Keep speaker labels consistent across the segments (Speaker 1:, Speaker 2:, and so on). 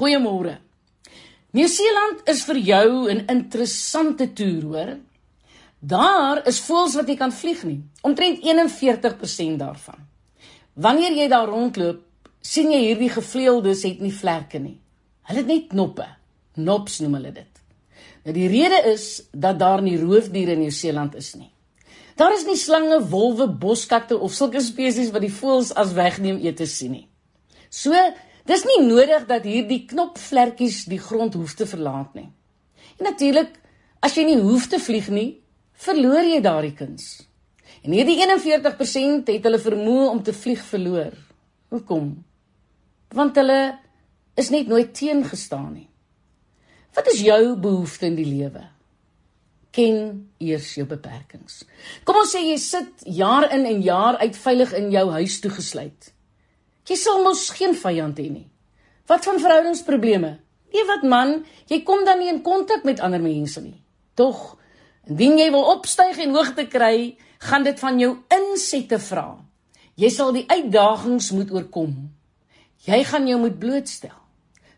Speaker 1: Goeiemôre. Nieu-Seeland is vir jou 'n interessante toer, hoor. Daar is voëls wat jy kan vlieg nie, omtrent 41% daarvan. Wanneer jy daar rondloop, sien jy hierdie gevleeldes het nie vlerke nie. Hulle het net knoppe. Nops noem hulle dit. Nou die rede is dat daar nie roofdiere in Nieu-Seeland is nie. Daar is nie slange, wolwe, boskatte of sulke spesies wat die voëls as wegneem eet te sien nie. So, dis nie nodig dat hierdie knopvlekkies die grond hoef te verlaat nie. En natuurlik, as jy nie hoef te vlieg nie, verloor jy daardie kuns. En hierdie 41% het hulle vermoë om te vlieg verloor. Hoekom? Want hulle is net nooit teengestaan nie. Wat is jou behoefte in die lewe? ken eers jou beperkings. Kom ons sê jy sit jaar in en jaar uit veilig in jou huis toegesluit. Jy sal mos geen vyand hê nie. Wat van verhoudingsprobleme? Nee, wat man, jy kom dan nie in kontak met ander mense nie. Tog, indien jy wil opstyg en hoogte kry, gaan dit van jou insette vra. Jy sal die uitdagings moet oorkom. Jy gaan jou moet blootstel.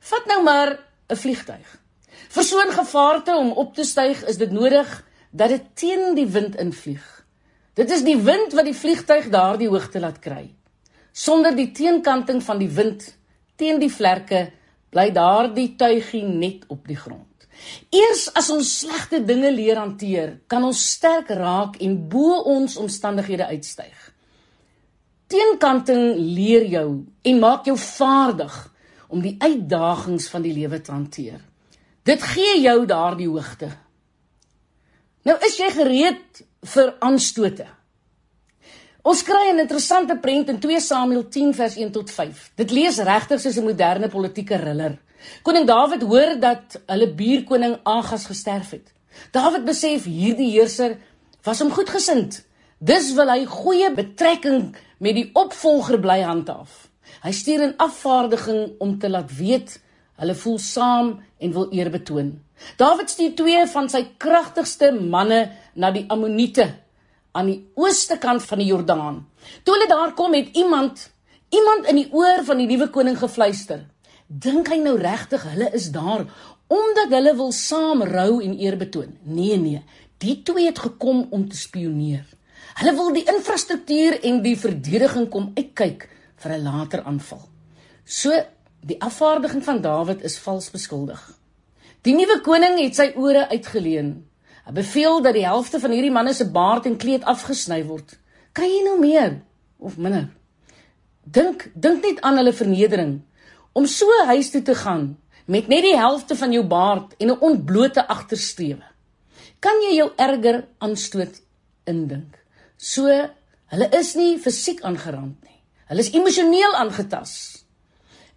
Speaker 1: Vat nou maar 'n vliegtyg. Vir so 'n gevaarte om op te styg, is dit nodig dat dit teen die wind invlieg. Dit is die wind wat die vliegtyg daardie hoogte laat kry. Sonder die teenkanting van die wind teen die vlerke bly daardie tuigie net op die grond. Eers as ons slegte dinge leer hanteer, kan ons sterk raak en bo ons omstandighede uitstyg. Teenkanting leer jou en maak jou vaardig om die uitdagings van die lewe te hanteer. Dit gee jou daardie hoogte. Nou is jy gereed vir aanstote. Ons kry 'n interessante prent in 2 Samuel 10 vers 1 tot 5. Dit lees regtig soos 'n moderne politieke thriller. Koning Dawid hoor dat hulle buurkoning Agas gesterf het. Dawid besef hierdie heerser was hom goedgesind. Dis wil hy goeie betrekking met die opvolger bly handhaaf. Hy stuur 'n afvaardiging om te laat weet Hulle voel saam en wil eer betoon. Dawid stuur twee van sy kragtigste manne na die Ammoniete aan die ooste kant van die Jordaan. Toe hulle daar kom het iemand iemand in die oor van die nuwe koning gefluister. Dink hy nou regtig hulle is daar omdat hulle wil saam rou en eer betoon? Nee nee, die twee het gekom om te spioneer. Hulle wil die infrastruktuur en die verdediging kom uitkyk vir 'n later aanval. So Die afvaardiging van Dawid is vals beskuldig. Die nuwe koning het sy ore uitgeleen. Hy beveel dat die helfte van hierdie manne se baard en kleed afgesny word. Kry jy nou meer of minder? Dink dink net aan hulle vernedering om so huis toe te gaan met net die helfte van jou baard en 'n ontblote agtersteewe. Kan jy jou erger aanstoot indink? So hulle is nie fisiek aangerand nie. Hulle is emosioneel aangetast.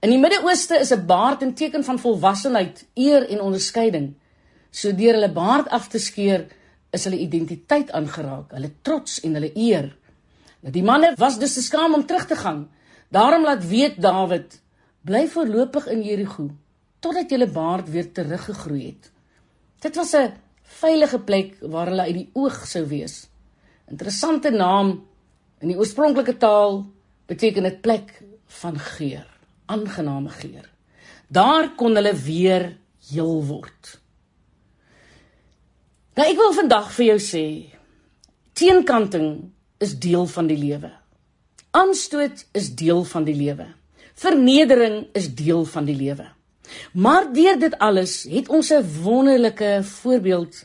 Speaker 1: In die Midde-Ooste is 'n baard 'n teken van volwassenheid, eer en onderskeiding. So deur hulle baard af te skeer, is hulle identiteit aangeraak, hulle trots en hulle eer. Nou die manne was dus te skaam om terug te gaan. Daarom laat weet Dawid, bly voorlopig in Jerigo totdat julle baard weer teruggegroei het. Dit was 'n veilige plek waar hulle uit die oog sou wees. Interessante naam in die oorspronklike taal beteken dit plek van geur aangename geur. Daar kon hulle weer heel word. Nou ek wil vandag vir jou sê, teenkanting is deel van die lewe. Aanstoot is deel van die lewe. Vernedering is deel van die lewe. Maar deur dit alles het ons 'n wonderlike voorbeeld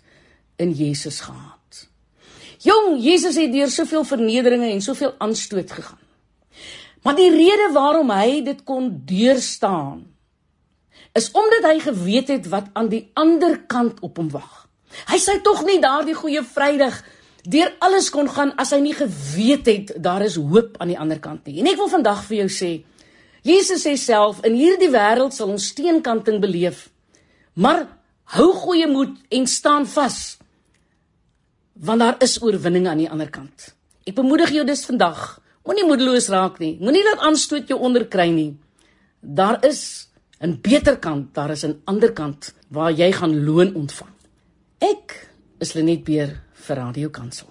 Speaker 1: in Jesus gehad. Jong, Jesus het deur soveel vernederinge en soveel aanstoot gegaan. Maar die rede waarom hy dit kon deurstaan is omdat hy geweet het wat aan die ander kant op hom wag. Hy sê tog nie daardie goeie Vrydag deur alles kon gaan as hy nie geweet het daar is hoop aan die ander kant nie. En ek wil vandag vir jou sê, Jesus sê self in hierdie wêreld sal ons steenkanting beleef. Maar hou goeie moed en staan vas want daar is oorwinning aan die ander kant. Ek bemoedig jou dus vandag Moenie moedeloos raak nie. Moenie laat aanstoot jou onderkry nie. Daar is 'n beter kant, daar is 'n ander kant waar jy gaan loon ontvang. Ek is Lenet Beer vir Radio Kansel.